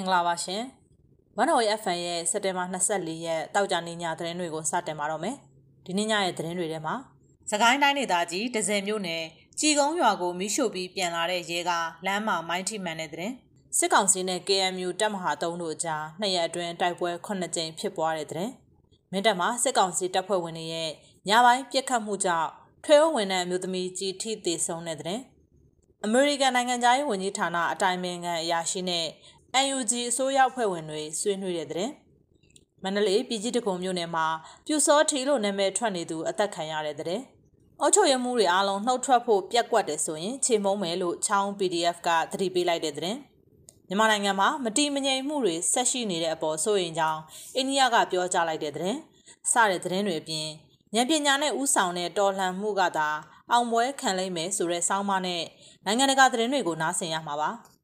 င်္ဂလာပါရှင်။ One Hour FM ရဲ့စက်တင်ဘာ24ရက်တောက်ကြနေညသတင်းတွေကိုစတင်ပါတော့မယ်။ဒီနေ့ညရဲ့သတင်းတွေထဲမှာစကိုင်းတိုင်းဒေသကြီးဒဇယ်မြို့နယ်ကြည်ကုန်းရွာကိုမိရှို့ပြီးပြန်လာတဲ့ရဲကလမ်းမှာမိုင်းထိမှန်တဲ့သတင်းစစ်ကောင်စီနဲ့ KMU တပ်မဟာ3တို့အကြားနှစ်ရက်အတွင်းတိုက်ပွဲ9ကြိမ်ဖြစ်ပွားတဲ့သတင်းမင်းတပ်မှာစစ်ကောင်စီတပ်ဖွဲ့ဝင်တွေရဲ့ညပိုင်းပြစ်ခတ်မှုကြောင့်ထွေအုပ်ဝင်တဲ့အမျိုးသမီးကြီးထိသေးဆုံးတဲ့တဲ့အမေရိကန်နိုင်ငံသားရေးဝန်ကြီးဌာနအတိုင်ပင်ခံအရာရှိနဲ့ UNG အစိုးရအဖွဲ့ဝင်တွေဆွေးနွေးတဲ့တဲ့မန္တလေးပြည်ကြီးတကုံမြို့နယ်မှာပြူစောထီလို့နာမည်ထွက်နေသူအသက်ခံရတဲ့တဲ့အုတ်ချုပ်ရမှုတွေအားလုံးနှုတ်ထွက်ဖို့ပြက်ကွက်တယ်ဆိုရင်ခြေမုံမယ်လို့ချောင်း PDF ကသတိပေးလိုက်တဲ့တဲ့မြန်မာနိုင်ငံမှာမတိမငြိမ်မှုတွေဆက်ရှိနေတဲ့အပေါ်စိုးရင်ကြောင်းအိန္ဒိယကပြောကြားလိုက်တဲ့တဲ့စတဲ့သတင်းတွေအပြင်ဉာဏ်ပညာနဲ့ဥဆောင်တဲ့တော်လှန်မှုကသာအောင်ပွဲခံလိမ့်မယ်ဆိုတဲ့စောင်းမနဲ့နိုင်ငံတကာသတင်းတွေကိုနားဆင်ရမှာပါ။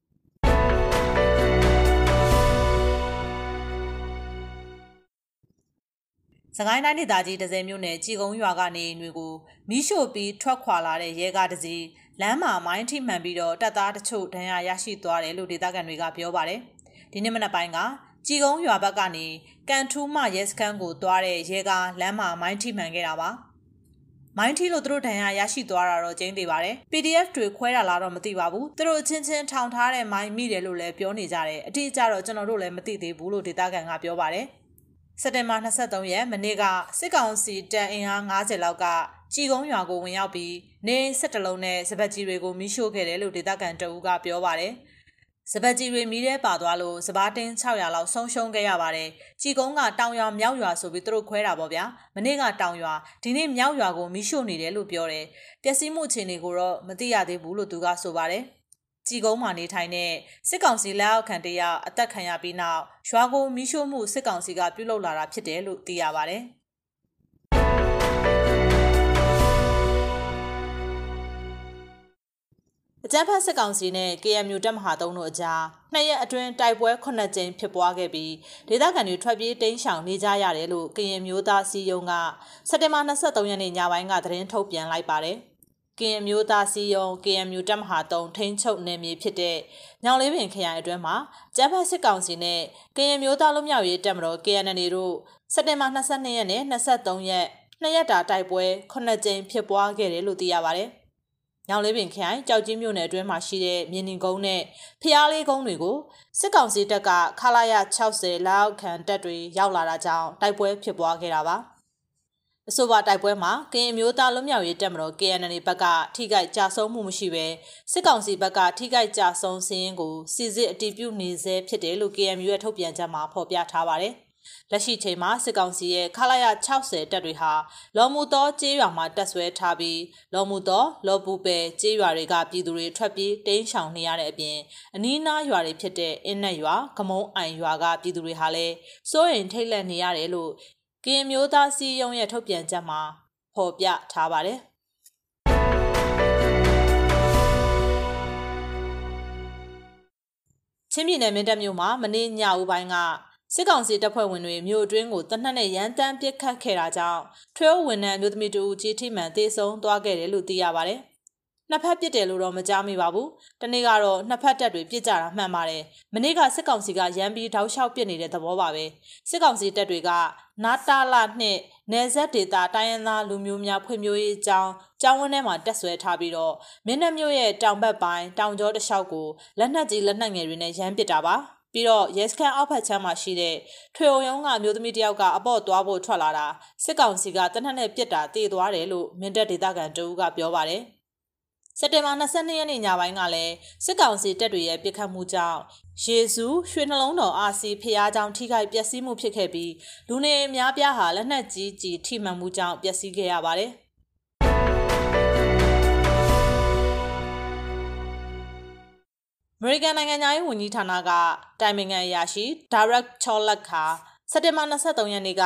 စကိုင်းတိုင်းဒေသကြီးဒဇယ်မြို့နယ်ကြည်ကုန်းရွာကနေတွေကိုမီးရှို့ပြီးထွက်ခွာလာတဲ့ရဲကားတစ်စီးလမ်းမှာမိုင်းထိမှန်ပြီးတော့တပ်သားတချို့ဒဏ်ရာရရှိသွားတယ်လို့ဒေသခံတွေကပြောပါတယ်။ဒီနေ့မနက်ပိုင်းကကြည်ကုန်းရွာဘက်ကနေကန်ထူးမရဲစခန်းကိုသွားတဲ့ရဲကားလမ်းမှာမိုင်းထိမှန်ခဲ့တာပါ။မိုင်းထီလို့သူတို့ဒဏ်ရာရရှိသွားတာတော့ကျင်းသေးပါတယ် PDF တွေခွဲတာလားတော့မသိပါဘူးသူတို့ချင်းချင်းထောင်ထားတဲ့မိုင်းမိတယ်လို့လည်းပြောနေကြတယ်အတိအကျတော့ကျွန်တော်တို့လည်းမသိသေးဘူးလို့ဒေသခံကပြောပါတယ် စက်တင်ဘာ23ရက်မနေ့ကစစ်ကောင်စီတပ်အင်အား90လောက်ကကြည်ကုန်းရွာကိုဝင်ရောက်ပြီးနေ17လုံးနဲ့စပတ်ကြီးတွေကိုမိရှို့ခဲ့တယ်လို့ဒေသခံတအူးကပြောပါတယ်။စပတ်ကြီးတွေမိတဲ့ပါသွားလို့စပါးတင်း600လောက်ဆုံးရှုံးခဲ့ရပါတယ်။ကြည်ကုန်းကတောင်ရွာမြောက်ရွာဆိုပြီးသူတို့ခွဲတာပေါ့ဗျာ။မနေ့ကတောင်ရွာဒီနေ့မြောက်ရွာကိုမိရှို့နေတယ်လို့ပြောတယ်။ပျက်စီးမှုအခြေအနေကိုတော့မသိရသေးဘူးလို့သူကဆိုပါတယ်။ ကြည်ကုန်းမှာနေထိုင်တဲ့စစ်ကောင်စီလက်အောက်ခံတရအသက်ခံရပြီးနောက်ရွာကိုမီးရှို့မှုစစ်ကောင်စီကပြုလုပ်လာတာဖြစ်တယ်လို့သိရပါဗျ။အကြမ်းဖက်စစ်ကောင်စီနဲ့ KMU တပ်မဟာ3တို့အကြားနှစ်ရက်အတွင်းတိုက်ပွဲ9ကြိမ်ဖြစ်ပွားခဲ့ပြီးဒေသခံတွေထွက်ပြေးတိမ်းရှောင်နေကြရတယ်လို့ကရင်မျိုးသားစီယုံကစက်တင်ဘာ23ရက်နေ့ညပိုင်းကသတင်းထုတ်ပြန်လိုက်ပါတယ်။ ကင်မျိုးသားစီယုံ KMU တပ်မဟာ3ထိန်းချုပ်နယ်မြေဖြစ်တဲ့ညောင်လေးပင်ခရိုင်အတွင်းမှာကျန်းဖက်စစ်ကောင်စီနဲ့ကရင်မျိုးသားလူမျိုးရေးတပ်မတော် KNN တို့စက်တင်ဘာ22ရက်နဲ့23ရက်နှစ်ရက်တာတိုက်ပွဲ9ကြိမ်ဖြစ်ပွားခဲ့တယ်လို့သိရပါတယ်။ညောင်လေးပင်ခရိုင်ကြောက်ကြီးမြို့နယ်အတွင်းမှာရှိတဲ့မြင်းရင်ကုန်းနဲ့ဖျားလေးကုန်းတွေကိုစစ်ကောင်စီတပ်ကခလာရ60လောက်ခံတပ်တွေရောက်လာတာကြောင့်တိုက်ပွဲဖြစ်ပွားခဲ့တာပါ။ အဆိုပါတိုက်ပွဲမှာကရင်မျိုးသားလွတ်မြောက်ရေးတပ်မတော် KNL ဘက်ကထိခိုက်ကြဆုံးမှုမရှိဘဲစစ်ကောင်စီဘက်ကထိခိုက်ကြဆုံးစင်းရင်ကိုစစ်စစ်အတည်ပြုနေဆဲဖြစ်တယ်လို့ KMU ရဲ့ထုတ်ပြန်ချက်မှာဖော်ပြထားပါတယ်။လက်ရှိချိန်မှာစစ်ကောင်စီရဲ့ခလာရ60တပ်တွေဟာလော်မူတော်ကျေးရွာမှာတပ်ဆွဲထားပြီးလော်မူတော်လော်ပူပဲကျေးရွာတွေကပြည်သူတွေထွက်ပြေးတိမ်းရှောင်နေရတဲ့အပြင်အနီးနားရွာတွေဖြစ်တဲ့အင်းနဲ့ရွာကမုံအိုင်ရွာကပြည်သူတွေဟာလည်းစိုးရိမ်ထိတ်လန့်နေရတယ်လို့ ကရင်မျိုးသားစီယုံရဲ့ထုတ်ပြန်ချက်မှာဖော်ပြထားပါတယ်။ချင်းပြည်နယ်မင်းတပ်မြို့မှာမနေ့ညဦးပိုင်းကစစ်ကောင်စီတပ်ဖွဲ့ဝင်တွေမြို့အတွင်းကိုတနက်နဲ့ရန်တမ်းပစ်ခတ်ခဲ့တာကြောင့်ထွေးဝန်ထမ်းမျိုးသမီးတူကြီးထိမှန်သေဆုံးသွားခဲ့တယ်လို့သိရပါတယ်။ နှစ်ဖက်ပြစ်တယ်လို့တော့မကြားမိပါဘူး။တနေ့ကတော့နှစ်ဖက်တပ်တွေပြစ်ကြတာမှန်ပါတယ်။မနေ့ကစစ်ကောင်စီကရန်ပြီးတောက်လျှောက်ပြစ်နေတဲ့သဘောပါပဲ။စစ်ကောင်စီတပ်တွေကနာတာလာနှင့်နေဆက်ဒေတာတိုင်းရင်းသားလူမျိုးများဖွံ့ဖြိုးရေးအကြောင်းကျောင်းဝန်းထဲမှာတက်ဆွဲထားပြီးတော့မင်းနှမျိုးရဲ့တောင်ဘက်ပိုင်းတောင်ကျောတလျှောက်ကိုလက်နက်ကြီးလက်နက်ငယ်တွေနဲ့ရန်ပစ်တာပါ။ပြီးတော့ရဲစခန်းအောက်ဖက်ချမ်းမှာရှိတဲ့ထွေအုံရုံးကအမျိုးသမီးတယောက်ကအပေါ့သွားဖို့ထွက်လာတာစစ်ကောင်စီကတနက်နဲ့ပြစ်တာတည်သွားတယ်လို့မင်းတပ်ဒေသခံတဦးကပြောပါတယ်။ စက်တင်ဘာ22ရက်နေ့ညပိုင်းကလည်းစစ်ကောင်စီတပ်တွေရဲ့ပစ်ခတ်မှုကြောင့်ယေစုရွှေနှလုံးတော်အာစီဖျားကြောင်ထိခိုက်ပျက်စီးမှုဖြစ်ခဲ့ပြီးလူနေအများပြားဟာလက်နက်ကြီးကြီးထိမှန်မှုကြောင့်ပျက်စီးခဲ့ရပါတယ်။အမေရိကန်နိုင်ငံသားရေးဝန်ကြီးဌာနကတိုင်ပင်ခံအရာရှိ Direct Cholak ခါစက်တင်ဘာ23ရက်နေ့က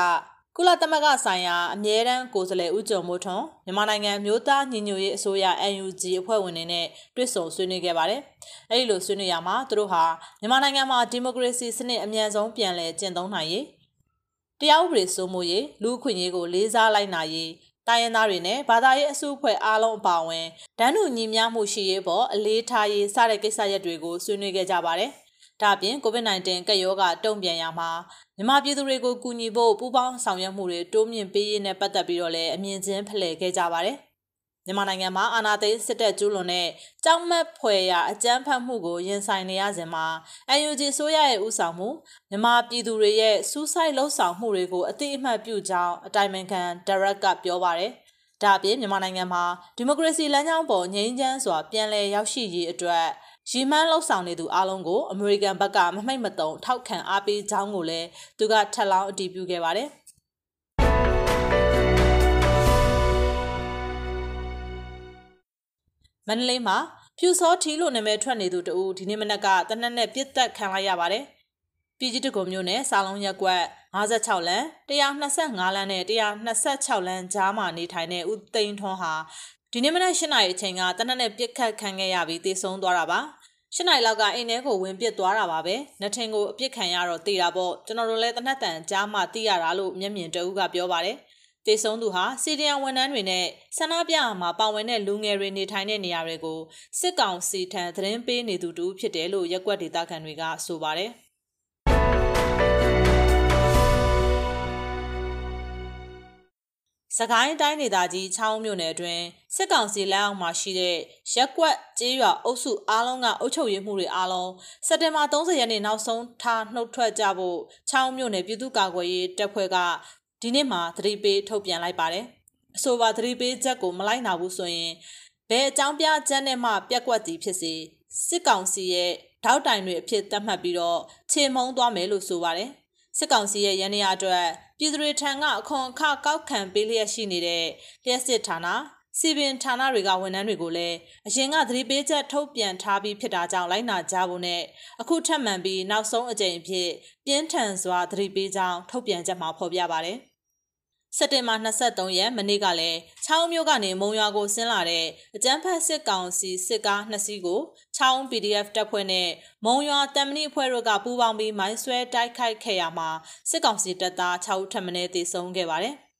ကုလသမဂ္ဂဆိုင်ရာအမြဲတမ်းကိုယ်စားလှယ်ဦးကျော်မိုးထွန်းမြန်မာနိုင်ငံမျိုးသားညီညွတ်ရေးအစိုးရ NUG အဖွဲ့ဝင်တွေနဲ့တွေ့ဆုံဆွေးနွေးခဲ့ပါတယ်။အဲဒီလိုဆွေးနွေးရမှာသူတို့ဟာမြန်မာနိုင်ငံမှာဒီမိုကရေစီစနစ်အမြန်ဆုံးပြန်လည်ကျင့်သုံးနိုင်ရေးတရားဥပဒေစိုးမိုးရေးလူ့အခွင့်အရေးကိုလေးစားလိုက်နာရေးတိုင်းရင်းသားတွေနဲ့ဘာသာရေးအစုအဖွဲ့အားလုံးအပါအဝင်ဒန်းတူညီမျှမှုရှိရေးပေါ်အလေးထားရေးစတဲ့ကိစ္စရပ်တွေကိုဆွေးနွေးခဲ့ကြပါတယ်။။ ဒါ့အပြင် COVID-19 ကပ်ရောဂါတုံ့ပြန်ရမှာမြန်မာပြည်သူတွေကိုကူညီဖို့ပူးပေါင်းဆောင်ရွက်မှုတွေတိုးမြင့်ပေးရေးနဲ့ပတ်သက်ပြီးတော့လည်းအမြင့်ချင်းဖလှယ်ခဲ့ကြပါတယ်။မြန်မာနိုင်ငံမှာအာဏာသိမ်းစစ်တပ်ကျူးလွန်တဲ့ကြောက်မက်ဖွယ်ရာအကြမ်းဖက်မှုကိုရင်ဆိုင်နေရစဉ်မှာ UNG ဆိုရရဲ့ဥဆောင်မှုမြန်မာပြည်သူတွေရဲ့စူးစိုက်လှုပ်ဆောင်မှုတွေကိုအသိအမှတ်ပြုကြောင်းအတိုင်ပင်ခံဒါရက်ကပြောပါတယ်။ဒါအပြင်မြန်မာနိုင်ငံမှာဒီမိုကရေစီလမ်းကြောင်းပေါ်ငြိမ်းချမ်းစွာပြန်လည်ရောက်ရှိရေးအတွက် ရီမန်းလှုပ်ဆောင်နေသူအလုံးကိုအမေရိကန်ဘက်ကမမိတ်မတုံထောက်ခံအားပေးကြောင်းကိုလည်းသူကထပ်လောင်းအတည်ပြုခဲ့ပါတယ်။မန္တလေးမှာဖြူစောထီလို့နာမည်ထွက်နေသူတဦးဒီနေ့မနက်ကတနက်နဲ့ပြစ်တက်ခံလိုက်ရပါတယ်။ပြည်ကြီးတကုံမျိုးနဲ့စာလုံးရက်ကွက်56လမ်း125လမ်းနဲ့126လမ်းကြားမှာနေထိုင်တဲ့ဦးသိန်းထွန်းဟာ ဒီနေ့မနက်၈နာရီအချိန်ကတနက်နဲ့ပြစ်ခတ်ခံခဲ့ရပြီးတေဆုံးသွားတာပါ။၈နိုင်လောက်ကအိမ်ထဲကိုဝင်ပစ်သွားတာပါပဲ။နှထင်ကိုအပြစ်ခံရတော့တေတာပေါ့ကျွန်တော်တို့လည်းတနက်တန်ကြားမှသိရတာလို့မျက်မြင်တအူးကပြောပါတယ်။တေဆုံးသူဟာစီဒီယံဝန်ထမ်းတွေနဲ့ဆန္ဒပြမှာပါဝင်တဲ့လူငယ်တွေနေထိုင်တဲ့နေရာတွေကိုစစ်ကောင်စီထံသတင်းပေးနေသူတူဖြစ်တယ်လို့ရက်ွက်ဒေသခံတွေကဆိုပါတယ်။ စကိုင်းတိုင်းဒေသကြီးချောင်းမြို့နယ်အတွင်းစစ်ကောင်စီလက်အောက်မှာရှိတဲ့ရက်ကွက်ကျေးရွာအုပ်စုအားလုံးကအုပ်ချုပ်ရေးမှုတွေအားလုံးစက်တင်ဘာ30ရက်နေ့နောက်ဆုံးထားနှုတ်ထွက်ကြဖို့ချောင်းမြို့နယ်ပြည်သူ့ကာကွယ်ရေးတပ်ဖွဲ့ကဒီနေ့မှသတိပေးထုတ်ပြန်လိုက်ပါတယ်။အဆိုပါသတိပေးချက်ကိုမလိုက်နာဘူးဆိုရင်ဘယ်အကြောင်းပြချက်နဲ့မှပြက်ကွက်သည်ဖြစ်စေစစ်ကောင်စီရဲ့ထောက်တိုင်တွေအဖြစ်သတ်မှတ်ပြီးတော့ခြေမုံသွားမယ်လို့ဆိုပါတယ်။စစ်ကောင်စီရဲ့ရန်နေရအတွက် ပြည်သူတွေထံကအခွန်အခကောက်ခံပေးလျက်ရှိနေတဲ့လျှက်စစ်ဌာနစီပင်ဌာနတွေကဝန်ထမ်းတွေကိုလည်းအရင်ကသတိပေးချက်ထုတ်ပြန်ထားပြီးဖြစ်တာကြောင့်လိုက်နာကြဖို့နဲ့အခုထပ်မံပြီးနောက်ဆုံးအကြိမ်အဖြစ်ပြင်းထန်စွာသတိပေးကြောင်းထုတ်ပြန်ချက်မှာဖော်ပြပါတယ်။ စက်တင်ဘာ23ရက်မနေ့ကလည်းချောင်းမြို့ကနေမုံရွာကိုဆင်းလာတဲ့အကြမ်းဖက်စစ်ကောင်စီစစ်ကားနှစ်စီးကိုချောင်း PDF တပ်ဖွဲ့နဲ့မုံရွာတမ်မဏိအဖွဲ့တို့ကပူးပေါင်းပြီးမိုင်းဆွဲတိုက်ခိုက်ခဲ့ရမှာစစ်ကောင်စီတပ်သား6ဦးထပ်မံတေဆုံးခဲ့ပါတယ်။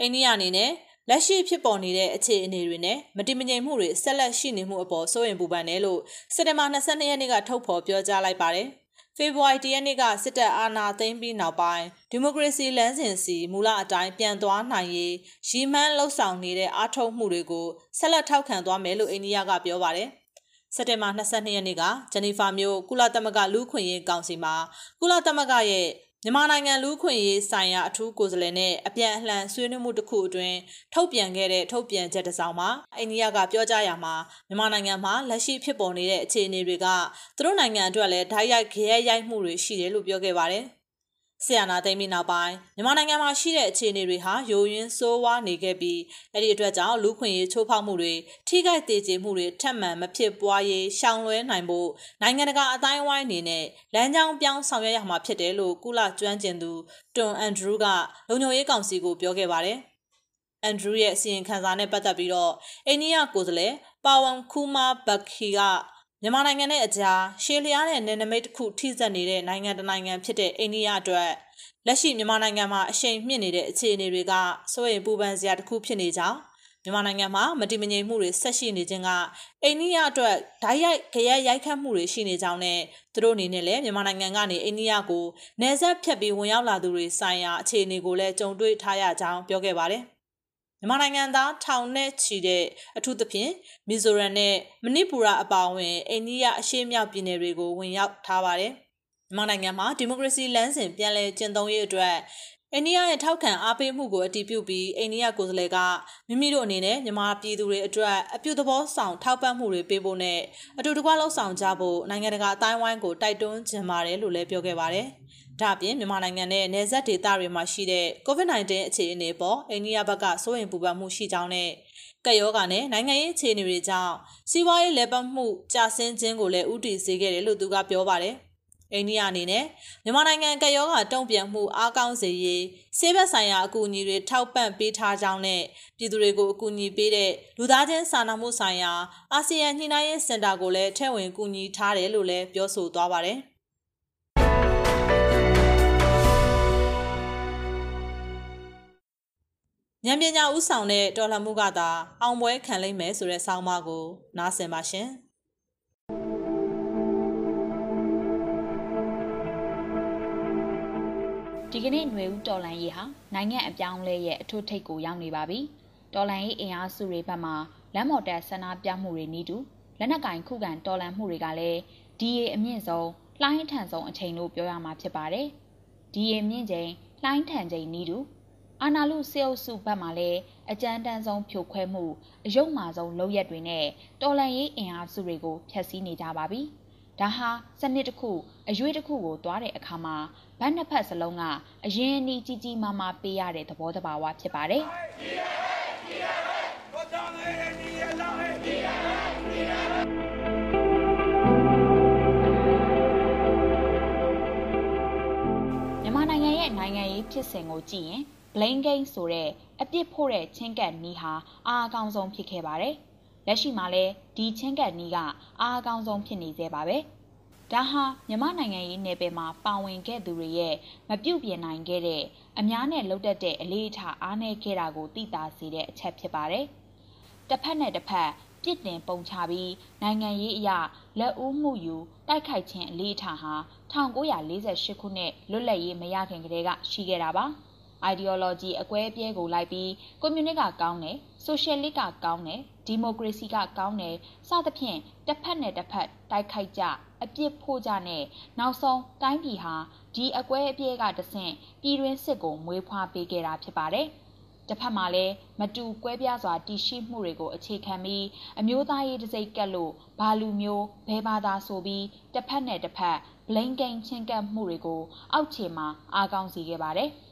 အိန္ဒိယအနေနဲ့လက်ရှိဖြစ်ပေါ်နေတဲ့အခြေအနေတွေနဲ့မတိမငြိမ်မှုတွေဆက်လက်ရှိနေမှုအပေါ်စိုးရိမ်ပူပန်တယ်လို့စက်တင်ဘာ22ရက်နေ့ကထုတ်ဖော်ပြောကြားလိုက်ပါတယ်။ ဖေဖော်ဝါရီ၁ရက်နေ့ကစစ်တပ်အာဏာသိမ်းပြီးနောက်ပိုင်းဒီမိုကရေစီလမ်းစဉ်စီမူလအတိုင်းပြန်သွားနိုင်ရေးရီမန်းလှုပ်ဆောင်နေတဲ့အားထုတ်မှုတွေကိုဆက်လက်ထောက်ခံသွားမယ်လို့အိန္ဒိယကပြောပါတယ်။စက်တင်ဘာ22ရက်နေ့ကဂျနီဖာမြို့ကုလသမဂ္ဂလူ့ခွင့်ရေးကောင်စီမှာကုလသမဂ္ဂရဲ့ မြန်မာနိုင်ငံလူ့ခွင့်ရေးဆိုင်ရာအထူးကိုယ်စားလှယ်နဲ့အပြန်အလှန်ဆွေးနွေးမှုတစ်ခုအတွင်းထုတ်ပြန်ခဲ့တဲ့ထုတ်ပြန်ချက်တစ်စောင်မှာအိန္ဒိယကပြောကြားရမှာမြန်မာနိုင်ငံမှာလက်ရှိဖြစ်ပေါ်နေတဲ့အခြေအနေတွေကသူတို့နိုင်ငံအတွက်လည်းဓာတ်ရိုက်ခရဲရိုက်မှုတွေရှိတယ်လို့ပြောခဲ့ပါတယ်။ ဆီယနာသိမ်းပြီးနောက်ပိုင်းမြန်မာနိုင်ငံမှာရှိတဲ့အခြေအနေတွေဟာယိုယွင်းဆိုးဝါးနေခဲ့ပြီးအဲ့ဒီအတွက်ကြောင့်လူခွင့်ရေးချိုးဖောက်မှုတွေထိခိုက်သေးခြင်းမှုတွေထပ်မံမဖြစ်ပွားရေးရှောင်လွှဲနိုင်ဖို့နိုင်ငံတကာအတိုင်းအဝိုင်းအနေနဲ့လမ်းကြောင်းပြောင်းဆောင်ရွက်ရမှာဖြစ်တယ်လို့ကုလကျွမ်းကျင်သူတွန်အန်ဒရူးကလုံခြုံရေးကောင်စီကိုပြောခဲ့ပါတယ်အန်ဒရူးရဲ့အစီရင်ခံစာနဲ့ပတ်သက်ပြီးတော့အိန္ဒိယကိုယ်စားလှယ်ပါဝန်ခူမာဘခီက မြန်မာနိုင်ငံနဲ့အကြားရှေးလျားတဲ့နယ်နိမိတ်တစ်ခုထိစပ်နေတဲ့နိုင်ငံတစ်နိုင်ငံဖြစ်တဲ့အိန္ဒိယအတွက်လက်ရှိမြန်မာနိုင်ငံမှာအရှိန်မြင့်နေတဲ့အခြေအနေတွေကစိုးရိမ်ပူပန်စရာတစ်ခုဖြစ်နေကြောင်းမြန်မာနိုင်ငံမှာမတိမငြိမ်မှုတွေဆက်ရှိနေခြင်းကအိန္ဒိယအတွက်ဓာတ်ရိုက်ကြရက်ရိုက်ခတ်မှုတွေရှိနေကြောင်းနဲ့သူတို့အနေနဲ့လည်းမြန်မာနိုင်ငံကနေအိန္ဒိယကိုနယ်စပ်ဖြတ်ပြီးဝင်ရောက်လာသူတွေဆိုင်ရာအခြေအနေကိုလည်းကြုံတွေ့ထားရကြောင်းပြောခဲ့ပါတယ်။ မြန်မာနိုင်ငံသားထောင်နဲ့ချီတဲ့အထူးသဖြင့်မီဇိုရမ်နဲ့မဏိပူရအပါအဝင်အိန္ဒိယအရှေ့မြောက်ပြည်နယ်တွေကိုဝင်ရောက်ထားပါတယ်။မြန်မာနိုင်ငံမှာဒီမိုကရေစီလမ်းစဉ်ပြန်လည်ကျင့်သုံးရေးအတွက်အိန္ဒိယရဲ့ထောက်ခံအားပေးမှုကိုအတည်ပြုပြီးအိန္ဒိယကိုယ်စားလှယ်ကမိမိတို့အနေနဲ့မြန်မာပြည်သူတွေအတွက်အပြုသဘောဆောင်ထောက်ပံ့မှုတွေပေးဖို့နဲ့အတူတကွလှုပ်ဆောင်ကြဖို့နိုင်ငံတကာအတိုင်းဝိုင်းကိုတိုက်တွန်းချင်ပါတယ်လို့လည်းပြောခဲ့ပါတယ်။ ဒါ့အပြင်မြန်မာနိုင်ငံနဲ့နယ်စပ်ဒေသတွေမှာရှိတဲ့ COVID-19 အခြေအနေပေါ်အိန္ဒိယဘက်ကစိုးရိမ်ပူပန်မှုရှိကြောင်းနဲ့ကပ်ရောဂါနဲ့နိုင်ငံရေးအခြေအနေတွေကြောင့်စီးပွားရေးလဲပတ်မှုကျဆင်းခြင်းကိုလည်းဥတီစေခဲ့တယ်လို့သူကပြောပါတယ်။အိန္ဒိယအနေနဲ့မြန်မာနိုင်ငံကရောဂါတုံ့ပြန်မှုအားကောင်းစေရေးဆေးဘက်ဆိုင်ရာအကူအညီတွေထောက်ပံ့ပေးထားကြောင်းနဲ့ပြည်သူတွေကိုအကူအညီပေးတဲ့လူသားချင်းစာနာမှုဆိုင်ရာအာဆီယံညှိနှိုင်းရေးစင်တာကိုလည်းထည့်ဝင်ကူညီထားတယ်လို့လည်းပြောဆိုသွားပါတယ်။ ဉာဏ်ပညာဥဆောင်တဲ့တော်လှန်မှုကသာအောင်ပွဲခံလိမ့်မယ်ဆိုတဲ့ဆောင်းပါးကိုနားဆင်ပါရှင်။ဒီကနေ့ຫນွေဦးတော်လန်ရေးဟာနိုင်ငံအပြောင်းလဲရဲ့အထွတ်ထိပ်ကိုရောက်နေပါပြီ။တော်လန်ရေးအင်အားစုတွေဘက်မှလမ်းမော်တက်ဆန္ဒပြမှုတွေနီးတူလက်နက်ကင်ခုခံတော်လန်မှုတွေကလည်းဒီရေအမြင့်ဆုံးလှိုင်းထန်ဆုံးအချိန်လို့ပြောရမှာဖြစ်ပါတယ်။ဒီရေမြင့်ချိန်လှိုင်းထန်ချိန်နီးတူ အာနာလူစေအုပ်စုဘက်မှလည်းအကြမ်းတမ်းဆုံးဖြိုခွဲမှုအယုံမာဆုံးလုပ်ရက်တွေနဲ့တော်လန်ရေးအင်အားစုတွေကိုဖျက်ဆီးနေကြပါပြီ။ဒါဟာစနစ်တစ်ခုအရွေးတစ်ခုကိုတွားတဲ့အခါမှာဘတ်နှစ်ဖက်စလုံးကအရင်အနည်းကြီးကြီးမားမားပေးရတဲ့သဘောတဘာဝဖြစ်ပါတယ်မြန်မာနိုင်ငံရဲ့နိုင်ငံရေးဖြစ်စဉ်ကိုကြည့်ရင် blame game ဆိုတဲ့အပြစ်ဖို့တဲ့ချင်းကပ်နီးဟာအားအကောင်းဆုံးဖြစ်ခဲ့ပါတယ်။လက်ရှိမှာလည်းဒီချင်းကပ်နီးကအားအကောင်းဆုံးဖြစ်နေသေးပါပဲ။ဒါဟာမြန်မာနိုင်ငံရေးနယ်ပယ်မှာပါဝင်ခဲ့သူတွေရဲ့မပြုတ်ပြင်နိုင်ခဲ့တဲ့အများနဲ့လှုပ်တက်တဲ့အလေးအထားအားနည်းခဲ့တာကိုသိသာစေတဲ့အချက်ဖြစ်ပါတယ်။တစ်ဖက်နဲ့တစ်ဖက်ပြစ်တင်ပုံချပြီးနိုင်ငံရေးအရလက်ဦးမှုယူတိုက်ခိုက်ခြင်းအလေးအထားဟာ1948ခုနှစ်လွတ်လပ်ရေးမရခင်ကတည်းကရှိခဲ့တာပါ။ ideology အကွဲအပြဲကိုလိုက်ပြီးကွန်မြူနစ်ကကောင်းတယ် socialist ကကောင်းတယ်ဒီမိုကရေစီကကောင်းတယ်စသဖြင့်တစ်ဖက်နဲ့တစ်ဖက်တိုက်ခိုက်ကြအပြစ်ဖို့ကြနဲ့နောက်ဆုံးတိုင်းပြည်ဟာဒီအကွဲအပြဲကတဆင့်ပြည်တွင်းစစ်ကိုမွေးဖွားပေးခဲ့တာဖြစ်ပါတယ်တစ်ဖက်မှာလည်းမတူကွဲပြားစွာတည်ရှိမှုတွေကိုအခြေခံပြီးအမျိုးသားရေးတစိ့ကက်လို့ဘာလူမျိုးဘဲဘာသာဆိုပြီးတစ်ဖက်နဲ့တစ်ဖက် blame game ချင်းကပ်မှုတွေကိုအောက်ခြေမှာအားကောင်းစေခဲ့ပါတယ်။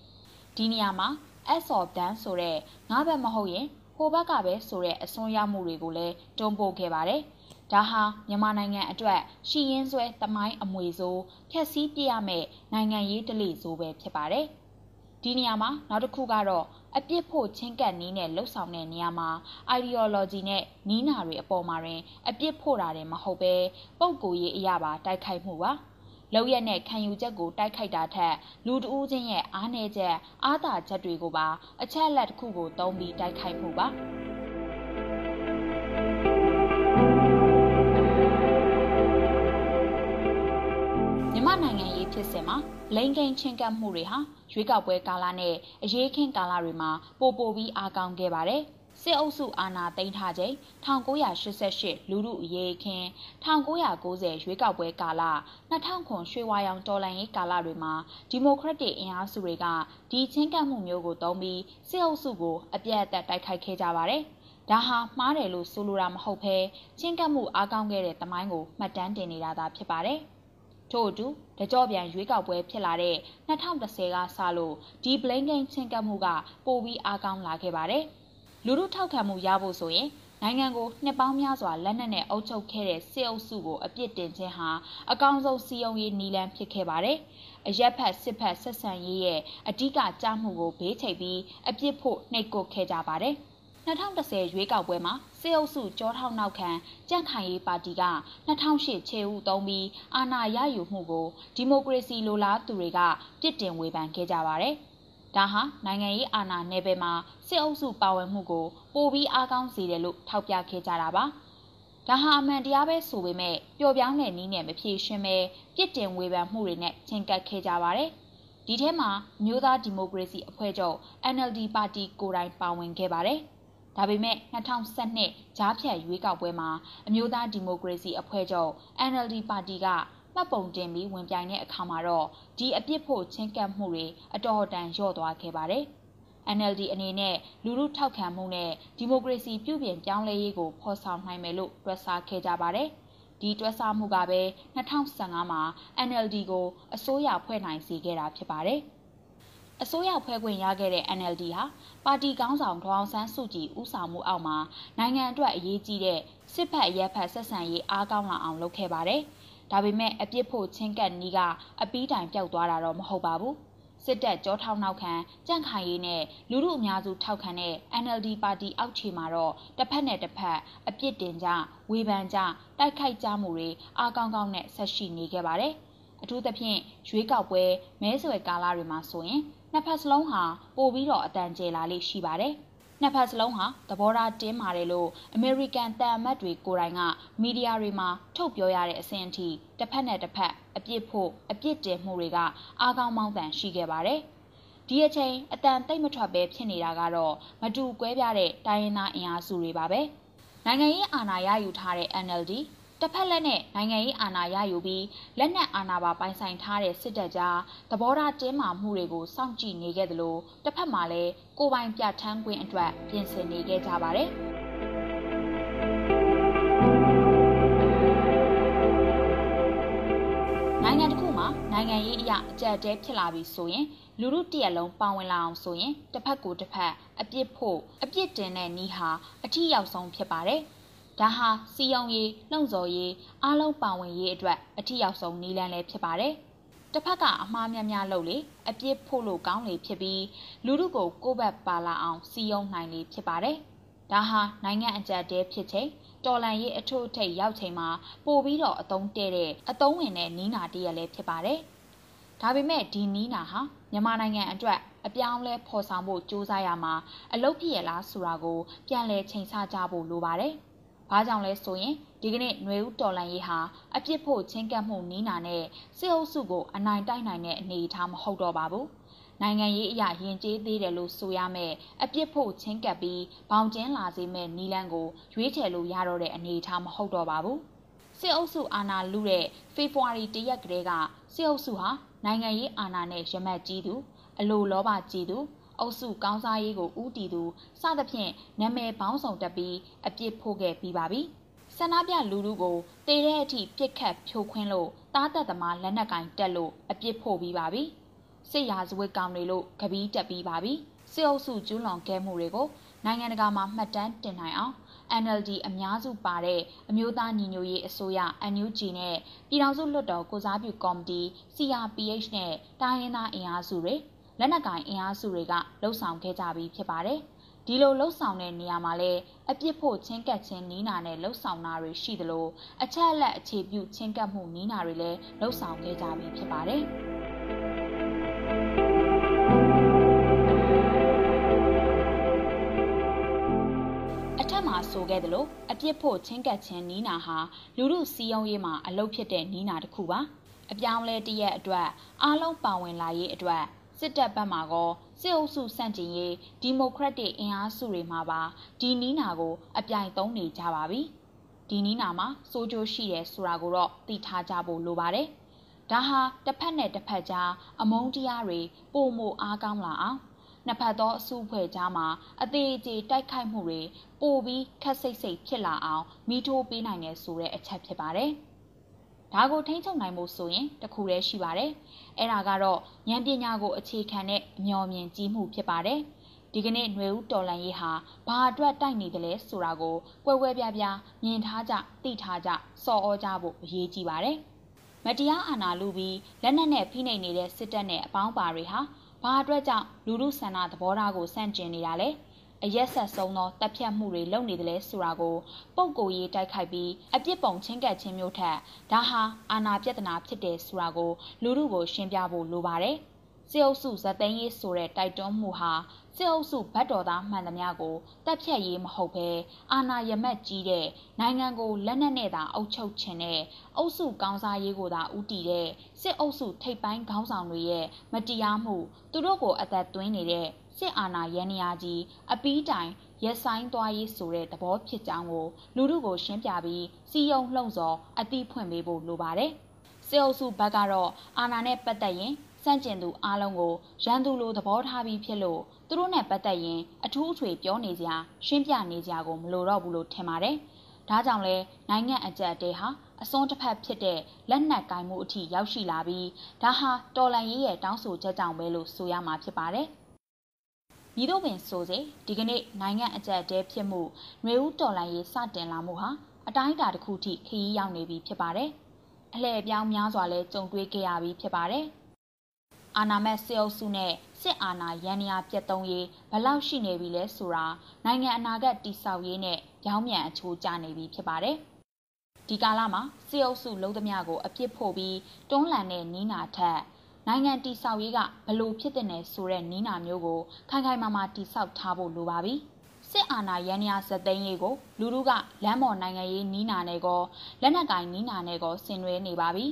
ဒီနေရာမှာ as of done ဆိုတဲ့ငါးဘက်မဟုတ်ရင်ဟိုဘက်ကပဲဆိုတဲ့အစွန်းရောက်မှုတွေကိုလည်းတွန်းပို့ခဲ့ပါတယ်။ဒါဟာမြန်မာနိုင်ငံအတွက်ရှီရင်ဆွဲတမိုင်းအမွေဆိုးဖြက်စီးပြရမယ့်နိုင်ငံရေးတလိဆိုးပဲဖြစ်ပါတယ်။ဒီနေရာမှာနောက်တစ်ခုကတော့အပြစ်ဖို့ချင်းကပ်နည်းနဲ့လှုပ်ဆောင်တဲ့နေရာမှာ ideology နဲ့နီးနာတွေအပေါ်မှာရင် အပြစ်ဖို့တာတယ်မဟုတ်ပဲပုံကိုရေးအရာပါတိုက်ခိုက်မှုပါ။ လောက်ရက်နဲ့ခံယူချက်ကိုတိုက်ခိုက်တာထက်လူတဦးချင်းရဲ့အားနည်းချက်အားသာချက်တွေကိုပါအချက်လက်တစ်ခုကိုသုံးပြီးတိုက်ခိုက်မှုပါမြန်မာနိုင်ငံရေးဖြစ်စဉ်မှာလိန်ကိန်းချင်းကပ်မှုတွေဟာရွေးကောက်ပွဲကာလနဲ့အရေးခင်းကာလတွေမှာပိုပိုပြီးအားကောင်းခဲ့ပါတယ်။ စစ်အုပ်စုအာဏာသိမ်းထားချိန်1988လူမှုအရေးခင်း1990ရွေးကောက်ပွဲကာလ2000ရွှေဝါရောင်တော်လှန်ရေးကာလတွေမှာဒီမိုကရက်တစ်အင်အားစုတွေကဒီချင်းကပ်မှုမျိုးကိုသုံးပြီးစစ်အုပ်စုကိုအပြတ်အသတ်တိုက်ခိုက်ခဲ့ကြပါတယ်။ဒါဟာမှားတယ်လို့ဆိုလိုတာမဟုတ်ဘဲချင်းကပ်မှုအားကောင်းခဲ့တဲ့တမိုင်းကိုမှတ်တမ်းတင်နေတာသာဖြစ်ပါတယ်။ထို့အတူတကြောပြန်ရွေးကောက်ပွဲဖြစ်လာတဲ့2010ကစလို့ဒီ blame game ချင်းကပ်မှုကပိုပြီးအားကောင်းလာခဲ့ပါတယ်။ လူမှုထောက်ခံမှုရဖို့ဆိုရင်နိုင်ငံကိုနှစ်ပေါင်းများစွာလက်နက်နဲ့အုပ်ချုပ်ခဲ့တဲ့စစ်အုပ်စုကိုအပြစ်တင်ခြင်းဟာအကောင်းဆုံးစီယုံရေးနည်းလမ်းဖြစ်ခဲ့ပါတယ်။အရက်ဖက်စစ်ဖက်ဆက်ဆံရေးရဲ့အဓိကကြားမှုကိုဘေးချိတ်ပြီးအပြစ်ဖို့နှိပ်ကွပ်ခဲ့ကြပါတယ်။2010ရွေးကောက်ပွဲမှာစစ်အုပ်စုကြောထောက်နောက်ခံကြန့်ခိုင်ရေးပါတီက2008ခြေဦးသုံးပြီးအာဏာရယူမှုကိုဒီမိုကရေစီလိုလားသူတွေကပြစ်တင်ဝေဖန်ခဲ့ကြပါတယ်။ ဒါဟာနိုင်ငံရေးအာဏာနယ်ပယ်မှာစစ်အုပ်စုပါဝင်မှုကိုပိုပြီးအားကောင်းစေတယ်လို့ထောက်ပြခဲ့ကြတာပါ။ဒါဟာအမှန်တရားပဲဆိုပေမဲ့ပျော်ပြောင်းတဲ့နည်းနဲ့မဖြေရှင်းပဲပြစ်တင်ဝေဖန်မှုတွေနဲ့ချင်းကပ်ခဲ့ကြပါတယ်။ဒီထဲမှာမျိုးသားဒီမိုကရေစီအဖွဲ့ချုပ် NLD ပါတီကိုယ်တိုင်ပါဝင်ခဲ့ပါတယ်။ဒါပေမဲ့2012ကြားဖြတ်ရွေးကောက်ပွဲမှာအမျိုးသားဒီမိုကရေစီအဖွဲ့ချုပ် NLD ပါတီက မှတ်ပုံတင်ပြီးဝင်ပြိုင်တဲ့အခါမှာတော့ဒီအပြစ်ဖို့ချင်းကပ်မှုတွေအတော်တန်လျော့သွားခဲ့ပါတယ်။ NLD အနေနဲ့လူမှုထောက်ခံမှုနဲ့ဒီမိုကရေစီပြုပြင်ပြောင်းလဲရေးကိုဖော်ဆောင်နိုင်မယ်လို့တွက်ဆခဲ့ကြပါတယ်။ဒီတွက်ဆမှုကပဲ2015မှာ NLD ကိုအစိုးရဖွဲ့နိုင်စေခဲ့တာဖြစ်ပါတယ်။အစိုးရဖွဲ့ခွင့်ရခဲ့တဲ့ NLD ဟာပါတီကောင်းဆောင်ဒေါအောင်ဆန်းစုကြည်ဦးဆောင်မှုအောက်မှာနိုင်ငံအတွက်အရေးကြီးတဲ့စစ်ဖက်ရဲဖက်ဆက်ဆံရေးအားကောင်းလာအောင်လုပ်ခဲ့ပါတယ်။ ဒါပေမဲ့အပြစ်ဖို့ချင်းကပ်နီးကအပီးတိုင်ပျောက်သွားတာတော့မဟုတ်ပါဘူးစစ်တပ်ကြောထောက်နောက်ခံကြန့်ခိုင်ရေးနဲ့လူမှုအများစုထောက်ခံတဲ့ NLD ပါတီအောက်ခြေမှာတော့တစ်ဖက်နဲ့တစ်ဖက်အပြစ်တင်ကြဝေဖန်ကြတိုက်ခိုက်ကြမှုတွေအားကောင်းကောင်းနဲ့ဆက်ရှိနေခဲ့ပါတယ်အထူးသဖြင့်ရွေးကောက်ပွဲမဲဆွယ်ကာလတွေမှာဆိုရင်နှစ်ဖက်စလုံးဟာပိုပြီးတော့အတန်ကျဲလာလေးရှိပါတယ်။ နှစ်ဖက်စလုံးဟာသဘောထားတင်းမာတယ်လို့အမေရိကန်တန်အမတ်တွေကိုယ်တိုင်ကမီဒီယာတွေမှာထုတ်ပြောရတဲ့အဆင့်အထိတစ်ဖက်နဲ့တစ်ဖက်အပြစ်ဖို့အပြစ်တင်မှုတွေကအားကောင်းမောင်းတန်ရှိခဲ့ပါတယ်။ဒီအချိန်အတန်တိတ်မထွက်ပဲဖြစ်နေတာကတော့မတူကွဲပြားတဲ့တိုင်းရင်းသားအင်အားစုတွေပါပဲ။နိုင်ငံရေးအာဏာရယူထားတဲ့ NLD တစ်ဖက်လက်နဲ့နိုင်ငံရေးအာဏာရယူပြီးလက်နက်အာဏာပါပိုင်ဆိုင်ထားတဲ့စစ်တပ်ကြားသဘောထားတင်းမာမှုတွေကိုစောင့်ကြည့်နေခဲ့သလိုတစ်ဖက်မှာလည်းကိုပိုင်ပြဋ္ဌာန်းခွင့်အတွက်ပြင်ဆင်နေခဲ့ကြပါတယ်နိုင်ငံတစ်ခုမှာနိုင်ငံရေးအရာအကြက်တဲဖြစ်လာပြီဆိုရင်လူမှုတရက်လုံးပါဝင်လာအောင်ဆိုရင်တစ်ဖက်ကိုတစ်ဖက်အပြစ်ဖို့အပြစ်တင်တဲ့နီးဟာအထီးရောက်ဆုံးဖြစ်ပါတယ်။ ဒါဟာစီယုံရေးလှုံ့ဆော်ရေးအားလုံးပါဝင်ရေးအတွက်အထီရောက်ဆုံးနီးလန်းလည်းဖြစ်ပါတယ်။တစ်ဖက်ကအမှားများများလုပ်လေအပြစ်ဖို့လို့ကောင်းလေဖြစ်ပြီးလူတို့ကိုကိုယ့်ဘက်ပါလာအောင်စီယုံနိုင်လေဖြစ်ပါတယ်။ဒါဟာနိုင်ငံအကြက်တဲဖြစ်ချိန်တော်လန်ရေးအထုအထိပ်ရောက်ချိန်မှာပို့ပြီးတော့အတုံးတဲ့တဲ့အတုံးဝင်တဲ့နီးနာတရက်လည်းဖြစ်ပါတယ်။ဒါပေမဲ့ဒီနီးနာဟာမြန်မာနိုင်ငံအတွက်အပြောင်းလဲဖော်ဆောင်ဖို့ကြိုးစားရမှာအလုပ်ဖြစ်ရလားဆိုတာကိုပြန်လည်ချိန်ဆကြဖို့လိုပါတယ်။။ ဘာကြောင့်လဲဆိုရင်ဒီကနေ့ຫນွေဦးတော်လန်ရေးဟာအပြစ်ဖို့ချင်းကပ်မှုနီးနာနဲ့စစ်အုပ်စုကိုအနိုင်တိုက်နိုင်တဲ့အနေအထားမဟုတ်တော့ပါဘူး။နိုင်ငံရေးအရာယဉ်ကျေးသေးတယ်လို့ဆိုရမယ်အပြစ်ဖို့ချင်းကပ်ပြီးဘောင်ကျင်းလာစေမဲ့နီလန်းကိုရွေးချယ်လို့ရတော့တဲ့အနေအထားမဟုတ်တော့ပါဘူး။စစ်အုပ်စုအာဏာလုတဲ့ဖေဖော်ဝါရီတရက်ကလေးကစစ်အုပ်စုဟာနိုင်ငံရေးအာဏာနဲ့ရမတ်ကြီးသူအလိုလောဘကြီးသူ အုပ်စုကောင်းစားရေးကိုဦးတည်သူစသဖြင့်နာမည်ပေါင်းစုံတက်ပြီးအပြစ်ဖို့ခဲ့ပြီးပါပြီ။ဆန္ဒပြလူလူကိုတေတဲ့အထိပြစ်ခတ်ဖြိုခွင်းလို့တားတက်သမားလက်နက်ကင်တက်လို့အပြစ်ဖို့ပြီးပါပြီ။စစ်ရာဇဝတ်ကောင်တွေလို့ကပီးတက်ပြီးပါပြီ။စစ်အုပ်စုကျူးလွန်ခဲ့မှုတွေကိုနိုင်ငံတကာမှာမှတ်တမ်းတင်နိုင်အောင် NLD အများစုပါတဲ့အမျိုးသားညီညွတ်ရေးအစိုးရ NUG နဲ့ပြည်ထောင်စုလွှတ်တော်ကိုစားပြုကော်မတီ CRPH နဲ့တိုင်းရင်းသားအင်အားစုတွေ လက်နက်ကင်အင်အားစုတွေကလှုပ်ဆောင်ခဲ့ကြပြီးဖြစ်ပါတယ်။ဒီလိုလှုပ်ဆောင်တဲ့နေရာမှာလည်းအပြစ်ဖို့ချင်းကပ်ခြင်းနီးနာနဲ့လှုပ်ဆောင်တာတွေရှိသလိုအချက်အလက်အခြေပြုချင်းကပ်မှုနီးနာတွေလည်းလှုပ်ဆောင်ခဲ့ကြပြီးဖြစ်ပါတယ်။မှာဆိုခဲ့သလိုအပြစ်ဖို့ချင်းကပ်ခြင်းနီးနာဟာလူမှုစီယုံရေးမှာအလုပ်ဖြစ်တဲ့နီးနာတစ်ခုပါအပြောင်းလဲတရက်အတွက်အားလုံးပါဝင်လာရေးအတွက် စစ်တပ်ဘက်မှကောစစ်အုပ်စုစန့်ကျင်ရေးဒီမိုကရက်တစ်အင်အားစုတွေမှာပါဒီနီးနာကို အပြိုင်သုံးနေကြပါပြီဒီနီးနာမှာစိုးကြိုးရှိတယ်ဆိုတာကိုတော့သိထားကြဖို့လိုပါတယ်ဒါဟာတစ်ဖက်နဲ့တစ်ဖက်ကြားအမုန်းတရားတွေပုံမအားကောင်းလာအောင်နှစ်ဖက်သောအစုအဖွဲ့ကြားမှာအသေးအကျေတိုက်ခိုက်မှုတွေပိုပြီးခက်စိတ်စိတ်ဖြစ်လာအောင်မိထိုးပေးနိုင်တယ်ဆိုတဲ့အချက်ဖြစ်ပါတယ်။ ဒါကိုထိန်းချုပ်နိုင်ဖို့ဆိုရင်တခုတည်းရှိပါတယ်။အဲ့ဒါကတော့ဉာဏ်ပညာကိုအခြေခံတဲ့အမျှော်မြင်ကြီးမှုဖြစ်ပါတယ်။ဒီကနေ့ຫນွေဦးတော်လန်ရေးဟာဘာအတွက်တိုက်နေတယ်လဲဆိုတာကိုကွဲကွဲပြားပြားမြင်ထားကြသိထားကြစော်ဩကြဖို့အရေးကြီးပါတယ်။မတရားအာဏာလူပြီးလက်နက်နဲ့ဖိနှိပ်နေတဲ့စစ်တပ်နဲ့အပေါင်းပါတွေဟာဘာအတွက်ကြောင့်လူမှုဆန္ဒသဘောထားကိုစန့်ကျင်နေတာလဲ။ အရက်ဆက်ဆုံးသောတပ်ဖြတ်မှုတွေလုပ်နေတယ်လဲဆိုတာကိုပုံကိုရေးတိုက်ခိုက်ပြီးအပြစ်ပုံချင်းကပ်ခြင်းမျိုးထက်ဒါဟာအာဏာပြဿနာဖြစ်တယ်ဆိုတာကိုလူမှုကိုရှင်းပြဖို့လိုပါတယ်။စစ်အုပ်စုဇက်သိန်းရေးဆိုတဲ့တိုက်တွန်းမှုဟာစစ်အုပ်စုဗတ်တော်သားမှန်သမျှကိုတပ်ဖြတ်ရေးမဟုတ်ဘဲအာဏာရမက်ကြီးတဲ့နိုင်ငံကိုလက်နက်နဲ့သာအုပ်ချုပ်ခြင်းနဲ့အုပ်စုကောင်းစားရေးကိုသာဦးတည်တဲ့စစ်အုပ်စုထိပ်ပိုင်းခေါင်းဆောင်တွေရဲ့မတရားမှုသူတို့ကိုအသက်သွင်းနေတဲ့ စစ်အာဏာရန်ရာကြီးအပီးတိုင်ရက်ဆိုင်သွားရေးဆိုတဲ့သဘောဖြစ်ကြောင်းကိုလူထုကိုရှင်းပြပြီးစီယုံလှုံ့ဆော်အတိဖွင့်ပေးဖို့လိုပါတယ်။စစ်အုပ်စုဘက်ကတော့အာဏာနဲ့ပတ်သက်ရင်စန့်ကျင်သူအားလုံးကိုရန်သူလိုသဘောထားပြီးဖြစ်လို့သူတို့နဲ့ပတ်သက်ရင်အထူးအထွေပြောနေကြရှင်းပြနေကြကိုမလိုတော့ဘူးလို့ထင်ပါတယ်။ဒါကြောင့်လဲနိုင်ငံအကြက်တဲဟာအစွန်းတစ်ဖက်ဖြစ်တဲ့လက်နက်ကင်မှုအထိရောက်ရှိလာပြီးဒါဟာတော်လန်ရေးရဲ့တောင်းဆိုချက်ကြောင့်ပဲလို့ဆိုရမှာဖြစ်ပါတယ်။ မည်သို့ပင်ဆိုစေဒီကနေ့နိုင်ငံအကြက်တဲဖြစ်မှုຫນွေဦးတော်လှန်ရေးစတင်လာမှုဟာအတိုင်းအတာတစ်ခုထိခရီးရောက်နေပြီဖြစ်ပါတယ်။အလှည့်ပြောင်းများစွာလဲကြုံတွေ့ခဲ့ရပြီးဖြစ်ပါတယ်။အာနာမက်စစ်အုပ်စုနဲ့စစ်အာဏာရန်ရာပြတ်သုံးရေးဘလောက်ရှိနေပြီလဲဆိုတာနိုင်ငံအနာဂတ်တိဆောက်ရေးနဲ့ရောင်းမြန်အချိုးကျနေပြီဖြစ်ပါတယ်။ဒီကာလမှာစစ်အုပ်စုလုံးသမျှကိုအပြစ်ဖို့ပြီးတွန်းလှန်တဲ့နီးနာထက် နိုင်ငံတိဆောက်ရေးကဘလို့ဖြစ်တဲ့နယ်ဆိုတဲ့နီးနာမျိုးကိုခိုင်ခိုင်မာမာတိဆောက်ထားဖို့လိုပါပြီစစ်အာဏာရန်ရာဇသိန်းရေးကိုလူလူကလမ်းပေါ်နိုင်ငံရေးနီးနာနယ်ကောလက်နက်ကင်နီးနာနယ်ကောဆင်နွှဲနေပါပြီ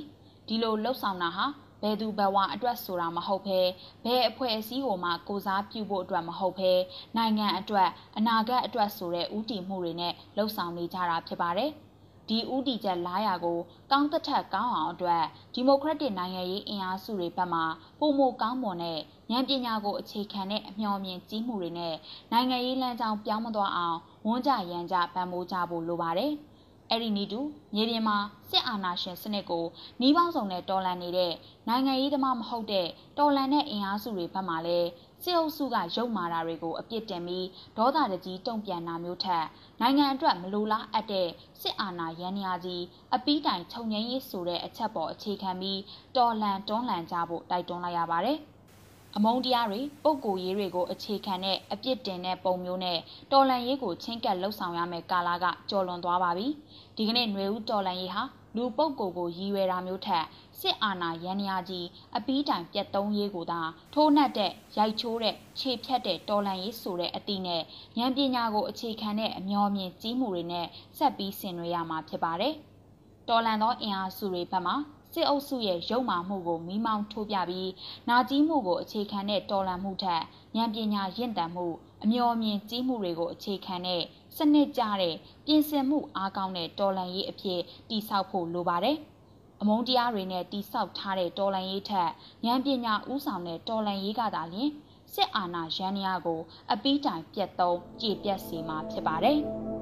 ဒီလိုလှုပ်ဆောင်တာဟာဘယ်သူဘဝအတွက်ဆိုတာမဟုတ်ဘဲဘယ်အဖွဲ့အစည်းကိုမှကိုစားပြုဖို့အတွက်မဟုတ်ဘဲနိုင်ငံအတွက်အနာဂတ်အတွက်ဆိုတဲ့ဥတီမှုတွေနဲ့လှုပ်ဆောင်နေကြတာဖြစ်ပါတယ်။ ဒီဥတီချက်လာရကိုကောင်းတစ်ထက်ကောင်းအောင်အတွက်ဒီမိုကရက်တစ်နိုင်ငံရေးအင်အားစုတွေဘက်မှပုံမကောင်းမွန်တဲ့ဉာဏ်ပညာကိုအခြေခံတဲ့အမျှော်မြင်ကြီးမှုတွေနဲ့နိုင်ငံရေးလမ်းကြောင်းပြောင်းမသွားအောင်ဝန်ကြရန်ကြပံ့ပိုးကြဖို့လိုပါတယ်။အဲ့ဒီနီတူမြေပြင်မှာစစ်အာဏာရှင်စနစ်ကိုနှီးပေါင်းစုံနဲ့တော်လှန်နေတဲ့နိုင်ငံရေးသမားမဟုတ်တဲ့တော်လှန်တဲ့အင်အားစုတွေဘက်မှလည်း စစ်အုပ်စုကရုပ်မာတာတွေကိုအပြစ်တင်ပြီးဒေါသတကြီးတုံ့ပြန်တာမျိုးထက်နိုင်ငံအတွက်မလိုလားအပ်တဲ့စစ်အာဏာရန်ရာကြီးအပီးတိုင်ခြုံငိမ့်ရေးဆိုတဲ့အချက်ပေါ်အခြေခံပြီးတော်လှန်တွန်းလှန်ကြဖို့တိုက်တွန်းလိုက်ရပါတယ်။အမုန်းတရားတွေပုံကိုရေးတွေကိုအခြေခံတဲ့အပြစ်တင်တဲ့ပုံမျိုးနဲ့တော်လန်ရေးကိုချင်းကပ်လှုပ်ဆောင်ရမယ်ကာလကကျော်လွန်သွားပါပြီဒီကနေ့ຫນွေဦးတော်လန်ရေးဟာ လူပုတ်ကိုကိုရည်ရွယ်တာမျိုးထက်စစ်အာဏာရန်ရာကြီးအပီးတိုင်ပြတ်သုံးရေးကိုသာထိုးနှက်တဲ့ရိုက်ချိုးတဲ့ခြေဖြတ်တဲ့တော်လန်ရေးဆိုတဲ့အသည့်နဲ့ဉာဏ်ပညာကိုအခြေခံတဲ့အမျော်မြင်ကြီးမှုတွေနဲ့ဆက်ပြီးဆင်နွှဲရမှာဖြစ်ပါတယ်တော်လန်သောအင်အားစုတွေဘက်မှစစ်အုပ်စုရဲ့ရုံမာမှုကိုမိမောင်းထိုးပြပြီးနာကြီးမှုကိုအခြေခံတဲ့တော်လှန်မှုထက်ဉာဏ်ပညာရင့်တန်မှုအမျော်မြင်ကြီးမှုတွေကိုအခြေခံတဲ့ စနစ်ကျတဲ့ပြင်ဆင်မှုအားကောင်းတဲ့တော်လှန်ရေးအဖြစ်တည်ဆောက်ဖို့လိုပါတယ်။အမုန်းတရားတွေနဲ့တိဆောက်ထားတဲ့တော်လှန်ရေးထက်ဉာဏ်ပညာဥဆောင်တဲ့တော်လှန်ရေးကသာလျှင်စစ်အာဏာရန်ရာကို အပီးတိုင်ပြတ်သုံးကြည်ပြတ်စေမှာဖြစ်ပါတယ်။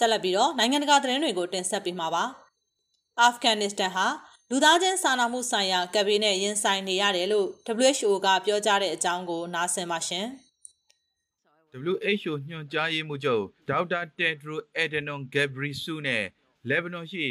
ဆက်လက်ပြီးတော့နိုင်ငံတကာသတင်းတွေကိုတင်ဆက်ပေးမှာပါ။အာဖဂန်နစ္စတန်ဟာလူသားချင်းစာနာမှုဆိုင်ရာကပ်ဘေးနဲ့ရင်ဆိုင်နေရတယ်လို့ WHO ကပြောကြားတဲ့အကြောင်းကိုနားဆင်ပါရှင်။ WHO ညွှန်ကြားရေးမှူးချုပ်ဒေါက်တာတက်ဒရိုအက်ဒနွန်ဂက်ဘရီဆူနဲ့လက်ဘနွန်ရှိ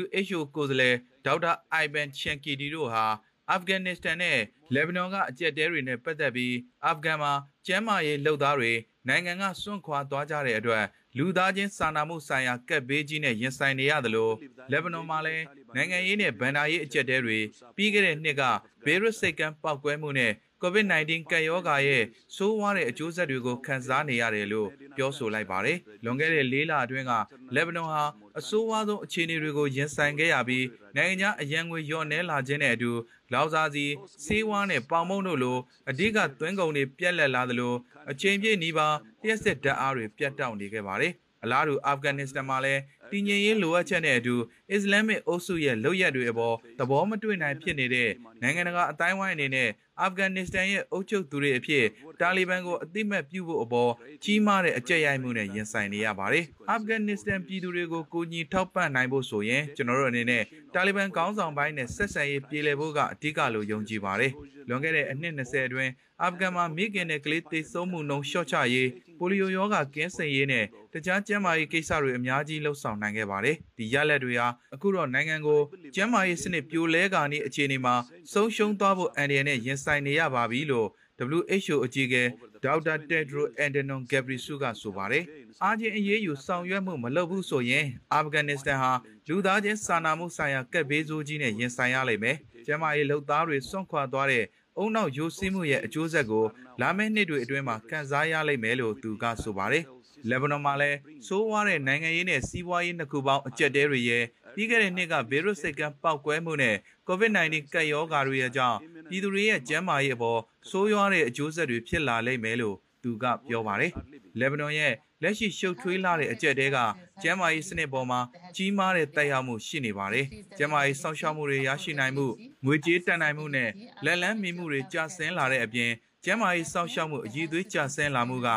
WHO ကိုယ်စားလှယ်ဒေါက်တာအိုင်ဗန်ချန်ကီတီတို့ဟာအာဖဂန်နစ္စတန်နဲ့လက်ဘနွန်ကအကြက်တဲတွေနဲ့ပတ်သက်ပြီးအာဖဂန်မှာကျန်းမာရေးလုပ်သားတွေနိုင်ငံကစွန့်ခွာသွားကြတဲ့အတွက် လူသားချင်းစာနာမှုဆိုင်ရာကပ်ဘေးကြီးနဲ့ရင်ဆိုင်နေရသလိုလက်ဘနွန်မှာလည်းနိုင်ငံရေးနဲ့ဗန်ဒါရေးအကျက်တဲတွေပြီးခဲ့တဲ့နှစ်ကဘေရွတ်စိတ်ကမ်းပောက်ကွဲမှုနဲ့ COVID-19 ကပ်ရောဂါရဲ့ဆိုးဝါးတဲ့အကျိုးဆက်တွေကိုခံစားနေရတယ်လို့ပြောဆိုလိုက်ပါတယ်။လွန်ခဲ့တဲ့၄လအတွင်းကလက်ဘနွန်ဟာအဆိုးဝါးဆုံးအခြေအနေတွေကိုရင်ဆိုင်ခဲ့ရပြီးနိုင်ငံခြားအရန်ငွေလျော့နှဲလာခြင်းနဲ့အတူလောက်စားစီဆေးဝါးနဲ့ပေါင်မုံတို့လိုအဓိကသွင်းကုန်တွေပြက်လက်လာသလိုအချိန်ပြည့်နီးပါလျှက်စစ်ဓာတ်အားတွေပြတ်တောက်နေခဲ့ပါတယ်။ အလားတူအာဖဂန်နစ္စတန်မှာလည်းတည်ငြိမ်ရေးလိုအပ်ချက်နဲ့အတူအစ္စလာမစ်အုပ်စုရဲ့လုပ်ရက်တွေအပေါ်သဘောမတွေ့နိုင်ဖြစ်နေတဲ့နိုင်ငံတကာအတိုင်းဝိုင်းအနေနဲ့အာဖဂန်နစ္စတန်ရဲ့အုပ်ချုပ်သူတွေအဖြစ်တာလီဘန်ကိုအသိမဲ့ပြုဖို့အပေါ်ကြီးမားတဲ့အကြက်ရိုက်မှုနဲ့ရင်ဆိုင်နေရပါတယ်။အာဖဂန်နစ္စတန်ပြည်သူတွေကိုကိုကြီးထောက်ပံ့နိုင်ဖို့ဆိုရင်ကျွန်တော်တို့အနေနဲ့တာလီဘန်ခေါင်းဆောင်ပိုင်းနဲ့ဆက်ဆံရေးပြေလည်ဖို့ကအဓိကလို့ယုံကြည်ပါတယ်။လွန်ခဲ့တဲ့အနှစ်20အတွင်းအာဖဂန်မှာမိခင်နဲ့ကလေးသေဆုံးမှုနှုန်းလျှော့ချရေး ပိုလီယိုရောဂါကင်းစင်ရေးနဲ့တခြားကျန်းမာရေးကိစ္စတွေအများကြီးလှုပ်ဆောင်နိုင်ခဲ့ပါတယ်။ဒီရလက်တွေဟာအခုတော့နိုင်ငံကိုကျန်းမာရေးစနစ်ပြိုလဲကာနေအခြေအနေမှာဆုံးရှုံးသွားဖို့အန်ဒီယန်နဲ့ရင်ဆိုင်နေရပါပြီလို့ WHO အကြီးအကဲဒေါက်တာတက်ဒရိုအန်ဒနွန်ဂက်ဘရီဆူကဆိုပါတယ်။အာချင်းအရေးယူဆောင်ရွက်မှုမလုပ်ဘူးဆိုရင်အာဖဂန်နစ္စတန်ဟာလူသားချင်းစာနာမှုဆိုင်ရာကပ်ဘေးဆိုးကြီးနဲ့ရင်ဆိုင်ရလိမ့်မယ်။ကျန်းမာရေးလှုပ်သားတွေစွန့်ခွာသွားတဲ့ အုံနောက်ရိုးစည်းမှုရဲ့အကျိုးဆက်ကိုလာမယ့်နှစ်တွေအတွင်းမှာခံစားရလိမ့်မယ်လို့သူကဆိုပါတယ်။လက်ဘနွန်မှာလည်းစိုးဝါးတဲ့နိုင်ငံရေးနဲ့စီးပွားရေးနှစ်ခုပေါင်းအကျက်တဲတွေရဲ့ပြီးခဲ့တဲ့နှစ်ကဗီရုတ်စိတ်ကမ်းပောက်ကွဲမှုနဲ့ COVID-19 ကပ်ရောဂါတွေရဲ့ကြောင့်ပြည်သူတွေရဲ့ကျန်းမာရေးအပေါ်ဆိုးရွားတဲ့အကျိုးဆက်တွေဖြစ်လာလိမ့်မယ်လို့သူကပြောပါတယ်။လက်ဘနွန်ရဲ့ လက်ရှိရှုပ်ထွေးလာတဲ့အကြက်တဲကကျန်းမာရေးစနစ်ပေါ်မှာကြီးမားတဲ့တိုက်ရောက်မှုရှိနေပါတယ်။ကျန်းမာရေးစောင့်ရှောက်မှုတွေရရှိနိုင်မှုငွေကြေးတန်နိုင်မှုနဲ့လက်လန်းမီမှုတွေကျဆင်းလာတဲ့အပြင်ကျန်းမာရေးစောင့်ရှောက်မှုအည်သွေးကျဆင်းလာမှုက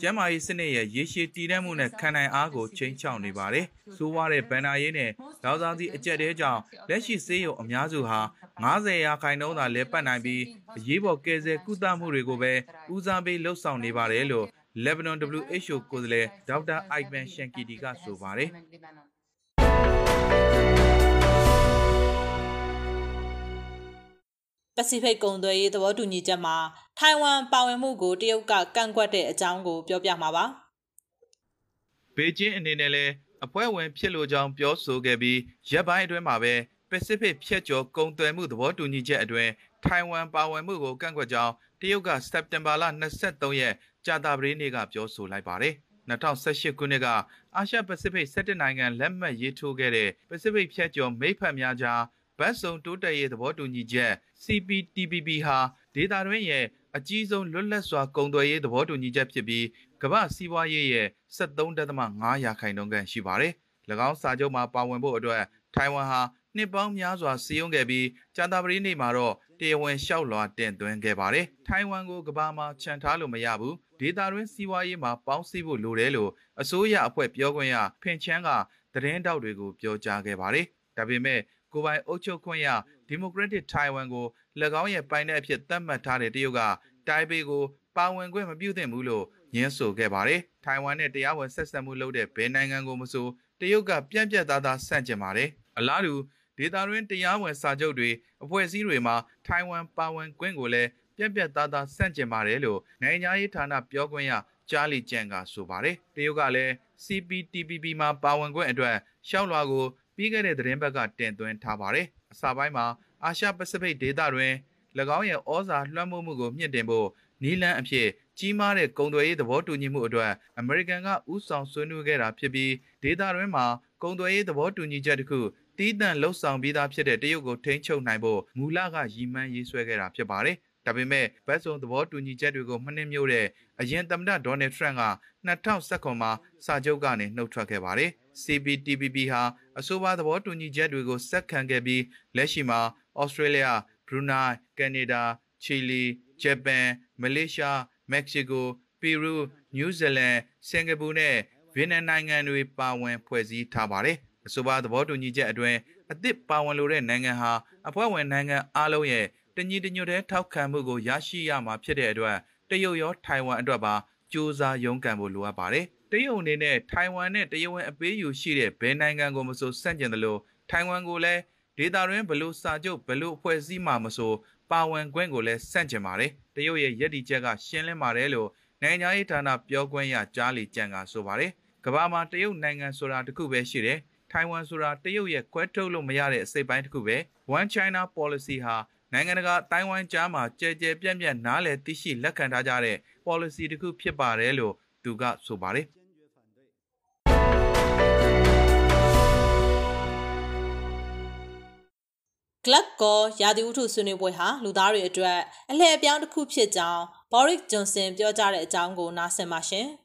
ကျန်းမာရေးစနစ်ရဲ့ရေရှည်တည်တံ့မှုနဲ့ခံနိုင်အားကိုချိန်ချောက်နေပါတယ်။ဆိုးဝါးတဲ့ဗန်နာရေးနဲ့ဒေါသသည့်အကြက်တဲကြောင့်လက်ရှိဆေးရုံအများစုဟာ90ရာခိုင်နှုန်းသာလဲပတ်နိုင်ပြီးအရေးပေါ်ကယ်ဆယ်ကုသမှုတွေကိုပဲဦးစားပေးလှုပ်ဆောင်နေပါတယ်လို့ Lebanon WHO ကိုယ်စားလှယ်ဒေါက်တာအိုက်ဗန်ရှန်ကီတီကဆိုပါတယ်ပစိဖိတ်ကုန်သွယ်ရေးသဘောတူညီချက်မှာထိုင်ဝမ်ပါဝင်မှုကိုတရုတ်ကကန့်ကွက်တဲ့အကြောင်းကိုပြောပြမှာပါ။ဘေကျင်းအနေနဲ့လည်းအဖွဲ့ဝင်ဖြစ်လို့ကြောင်းပြောဆိုခဲ့ပြီးရက်ပိုင်းအတွင်းမှာပဲပစိဖိတ်ဖြတ်ကျော်ကုန်သွယ်မှုသဘောတူညီချက်အတွင်း ထိုင်ဝမ်ပါဝင်မှုကိုကန့်ကွက်ကြောင်းတရုတ်ကစက်တင်ဘာလ23ရက်ကြာသပတေးနေ့ကပြောဆိုလိုက်ပါတယ်။2018ခုနှစ်ကအာရှပစိဖိတ်17နိုင်ငံလက်မှတ်ရေးထိုးခဲ့တဲ့ပစိဖိတ်ဖြတ်ကျော်မိတ်ဖက်များကြားဘတ်စုံတိုးတက်ရေးသဘောတူညီချက် CPTPP ဟာဒေတာတွင်းရဲ့အကြီးဆုံးလွတ်လပ်စွာကုန်သွယ်ရေးသဘောတူညီချက်ဖြစ်ပြီးကမ္ဘာစီးပွားရေးရဲ့73.5ရာခိုင်နှုန်းခန့်ရှိပါတယ်။၎င်းစာချုပ်မှာပါဝင်ဖို့အတွက်ထိုင်ဝမ်ဟာ နှစ်ပေါင်းများစွာစီယုံခဲ့ပြီးကြာသပတေးနေ့မှာတော့တရားဝင်လျှောက်လွှာတင်သွင်းခဲ့ပါတယ်။ထိုင်ဝမ်ကိုကမ္ဘာမှာခြံထားလို့မရဘူး။ဒေတာတွင်းစီးပွားရေးမှာပေါင်းစည်းဖို့လိုတယ်လို့အစိုးရအဖွဲ့ပြောခွင့်ရဖင်ချန်းကသတင်းတောက်တွေကိုပြောကြားခဲ့ပါတယ်။ဒါပေမဲ့ကိုပိုင်အုပ်ချုပ်ခွင့်ရဒီမိုကရက်တစ်ထိုင်ဝမ်ကို၎င်းရဲ့ပိုင်တဲ့အဖြစ်သတ်မှတ်ထားတဲ့တရုတ်ကတိုင်ပေကိုပါဝင်ခွင့်မပြုသင့်ဘူးလို့ညှင်းဆိုခဲ့ပါတယ်။ထိုင်ဝမ်နဲ့တရားဝင်ဆက်ဆံမှုလုပ်တဲ့ဘယ်နိုင်ငံကိုမဆိုတရုတ်ကပြန့်ပြန့်သားသားဆန့်ကျင်ပါတယ်။အလားတူ ဒေတာတွင်တရားဝင်စာချုပ်တွေအဖွဲ့အစည်းတွေမှာထိုင်ဝမ်ပါဝင်ခွင့်ကိုလည်းပြက်ပြက်သားသားဆန့်ကျင်ပါတယ်လို့နိုင်ငံရေးဌာနပြောခွင့်ရချာလီကျန်ကဆိုပါတယ်။တရုတ်ကလည်း CPTPP မှာပါဝင်ခွင့်အတွက်ရှောက်လွှာကိုပြီးခဲ့တဲ့သတင်းပတ်ကတင်သွင်းထားပါတယ်။အစပိုင်းမှာအာရှပစိဖိတ်ဒေသတွင်၎င်းရဲ့ဩဇာလွှမ်းမိုးမှုကိုမြင့်တင်ဖို့နီလန်အဖြစ်ကြီးမားတဲ့ကုန်သွယ်ရေးသဘောတူညီမှုအတွက်အမေရိကန်ကဥဆောင်ဆွေးနွေးခဲ့တာဖြစ်ပြီးဒေသတွင်းမှာကုန်သွယ်ရေးသဘောတူညီချက်တစ်ခု တီးတန့်လှုပ်ဆောင်ပြီးသားဖြစ်တဲ့တရုတ်ကိုထိန်းချုပ်နိုင်ဖို့မူလကရည်မှန်းရေးဆွဲခဲ့တာဖြစ်ပါတယ်။ဒါပေမဲ့ဘတ်စုံသဘောတူညီချက်တွေကိုမှနှင်းမြို့တဲ့အရင်သမ္မတဒေါ်နယ်ထရန့်က2019မှာစာချုပ်ကနေနှုတ်ထွက်ခဲ့ပါတယ်။ CPTPP ဟာအဆိုပါသဘောတူညီချက်တွေကိုစက်ခံခဲ့ပြီးလက်ရှိမှာဩစတြေးလျ၊ဘရူနိုင်း၊ကနေဒါ၊ချီလီ၊ဂျပန်၊မလေးရှား၊မက္ကဆီကို၊ပီရူး၊နယူးဇီလန်၊စင်ကာပူနဲ့ဗီယက်နမ်နိုင်ငံတွေပါဝင်ဖွဲ့စည်းထားပါတယ်။ အဆိုပါသဘောတူညီချက်အတွင်းအသစ်ပါဝင်လိုတဲ့နိုင်ငံဟာအဖွဲ့ဝင်နိုင်ငံအလုံးရဲ့တညီတညွတ်တဲ့ထောက်ခံမှုကိုရရှိရမှာဖြစ်တဲ့အတွက်တရုတ်ရောထိုင်ဝမ်အတွက်ပါစူးစမ်းရုန်းကန်ဖို့လိုအပ်ပါတယ်။တရုတ်အနေနဲ့ထိုင်ဝမ်နဲ့တရုတ်ဝင်အပေးယူရှိတဲ့ဘယ်နိုင်ငံကိုမဆိုဆန့်ကျင်တယ်လို့ထိုင်ဝမ်ကိုလည်းဒေတာရင်းဘလို့စာချုပ်ဘလို့ဖွဲ့စည်းမှာမဆိုပါဝင်ခွင့်ကိုလည်းဆန့်ကျင်ပါတယ်။တရုတ်ရဲ့ရည်တည်ချက်ကရှင်းလင်းပါတယ်လို့နိုင်ငံရေးဌာနပြောခွင့်ရကြားလီကျန်ကဆိုပါတယ်။ကမ္ဘာမှာတရုတ်နိုင်ငံဆိုတာတခုပဲရှိတယ်။ ထိုင်ဝမ်ဆိုတာတရုတ်ရဲ့ခွဲထုတ်လို့မရတဲ့အစိပ်ပိုင်းတစ်ခုပဲ One China policy ဟာနိုင်ငံတကာတိုင်ဝမ်ကြားမှာကြဲကြဲပြန့်ပြန့်နားလည်သိရှိလက်ခံထားကြတဲ့ policy တစ်ခုဖြစ်ပါတယ်လို့သူကဆိုပါတယ်ဂလပ်ကောရာသီဥတုဆွေးနွေးပွဲဟာလူသားတွေအတွက်အလှည့်အပြောင်းတစ်ခုဖြစ်ကြောင်းဘော်ရစ်ဂျွန်ဆင်ပြောကြားတဲ့အကြောင်းကိုနားဆင်ပါရှင်။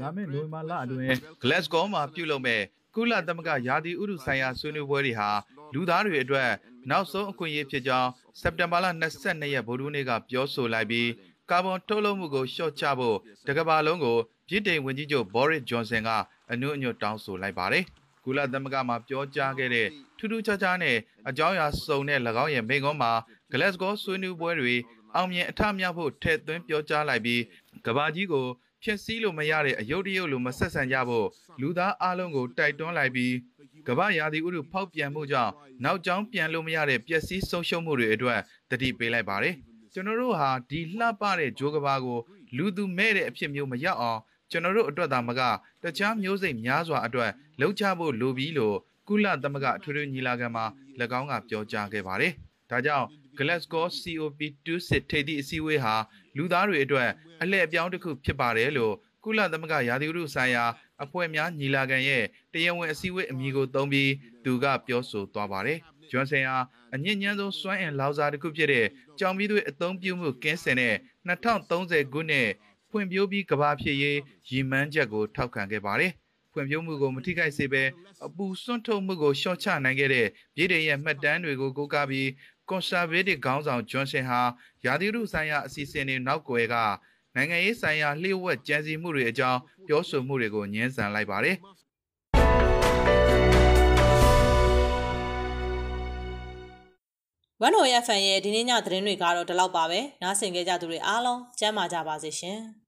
လာမယ့်နိုဝင်ဘာလအတွင်း Glasgow မှာပြုလုပ်မဲ့ ကုလသမဂ္ဂရာသီဥတုဆိုင်ရာဆွေးနွေးပွဲတွေဟာလူသားတွေအတွက်နောက်ဆုံးအခွင့်အရေးဖြစ်ကြောင်းစက်တင်ဘာလ22ရက်ဗုဒ္ဓနေ့ကပြောဆိုလိုက်ပြီးကာဗွန်ထုတ်လွှတ်မှုကိုလျှော့ချဖို့တကမ္ဘာလုံးကိုပြည်ထောင်ဝန်ကြီးချုပ်ဘော်ရစ်ဂျွန်ဆင်ကအနုအညွတ်တောင်းဆိုလိုက်ပါတယ်။ကုလသမဂ္ဂမှာပြောကြားခဲ့တဲ့ထူးထူးခြားခြားနဲ့အကြောင်းအရာစုံတဲ့၎င်းရဲ့မိန့်ခွန်းမှာ Glasgow ဆွေးနွေးပွဲတွေအောင်မြင်အထမြောက်ဖို့ထည့်သွင်းပြောကြားလိုက်ပြီးကဘာကြီးကို ဖြစ်စည်းလို့မရတဲ့အယုတ်တရုတ်လိုမဆက်ဆံကြဖို့လူသားအလုံးကိုတိုက်တွန်းလိုက်ပြီးကမ္ဘာရာသီဥတုဖောက်ပြန်မှုကြောင့်နောက်ကျောင်းပြန်လို့မရတဲ့ပျက်စီးဆုံးရှုံးမှုတွေအတွက်တတိပေးလိုက်ပါတယ်ကျွန်တော်တို့ဟာဒီလှပတဲ့ဂျိုးကဘာကိုလူသူမဲ့တဲ့အဖြစ်မျိုးမရောက်အောင်ကျွန်တော်တို့အတွက်သာမကတခြားမျိုးစိတ်များစွာအတွက်လှုပ်ချဖို့လိုပြီလို့ကုလသမဂ္ဂအထွေထွေညီလာခံမှာ၎င်းကပြောကြားခဲ့ပါတယ်။ဒါကြောင့် Glasgow COP26 ထိပ်သီးအစည်းအဝေးဟာ လူသားတွေအတွက်အလှည့်အပြောင်းတစ်ခုဖြစ်ပါတယ်လို့ကုလသမဂ္ဂရာသီဥတုဆိုင်ရာအဖွဲ့များညီလာခံရဲ့တရားဝင်အစည်းအဝေးအမည်ကိုသုံးပြီးသူကပြောဆိုသွားပါတယ်။ဂျွန်ဆင်ဟာအညစ်ညမ်းဆုံးစွမ်းအင်လောက်စားတစ်ခုဖြစ်တဲ့ကြောင်ပြီးသွေးအသုံးပြုမှုကင်းစင်တဲ့2030ခုနှစ်ဖွံ့ဖြိုးပြီးကဘာဖြစ်ရေးရည်မှန်းချက်ကိုထောက်ခံခဲ့ပါတယ်။ဖွံ့ဖြိုးမှုကိုမထိခိုက်စေဘဲအပူစွန့်ထုတ်မှုကိုရှော့ချနိုင်ခဲ့တဲ့ပြည်ထောင်ရဲ့မှတ်တမ်းတွေကိုကိုးကားပြီး Conservative ခေါင်းဆောင်ဂျွန်ဆင်ဟာရာသီဥတုဆိုင်ရာအစီအစဉ်တွေနောက်ကွယ်ကနိုင်ငံရေးဆိုင်ရာလျှို့ဝှက်ကြံစည်မှုတွေအကြောင်းပြောဆိုမှုတွေကိုညှင်းဆန်လိုက်ပါတယ်။ဝန်တော်ရဖန်ရဲ့ဒီနေ့ညသတင်းတွေကတော့ဒီလောက်ပါပဲနားဆင်ကြကြသူတွေအားလုံးကျမ်းမာကြပါစေရှင်။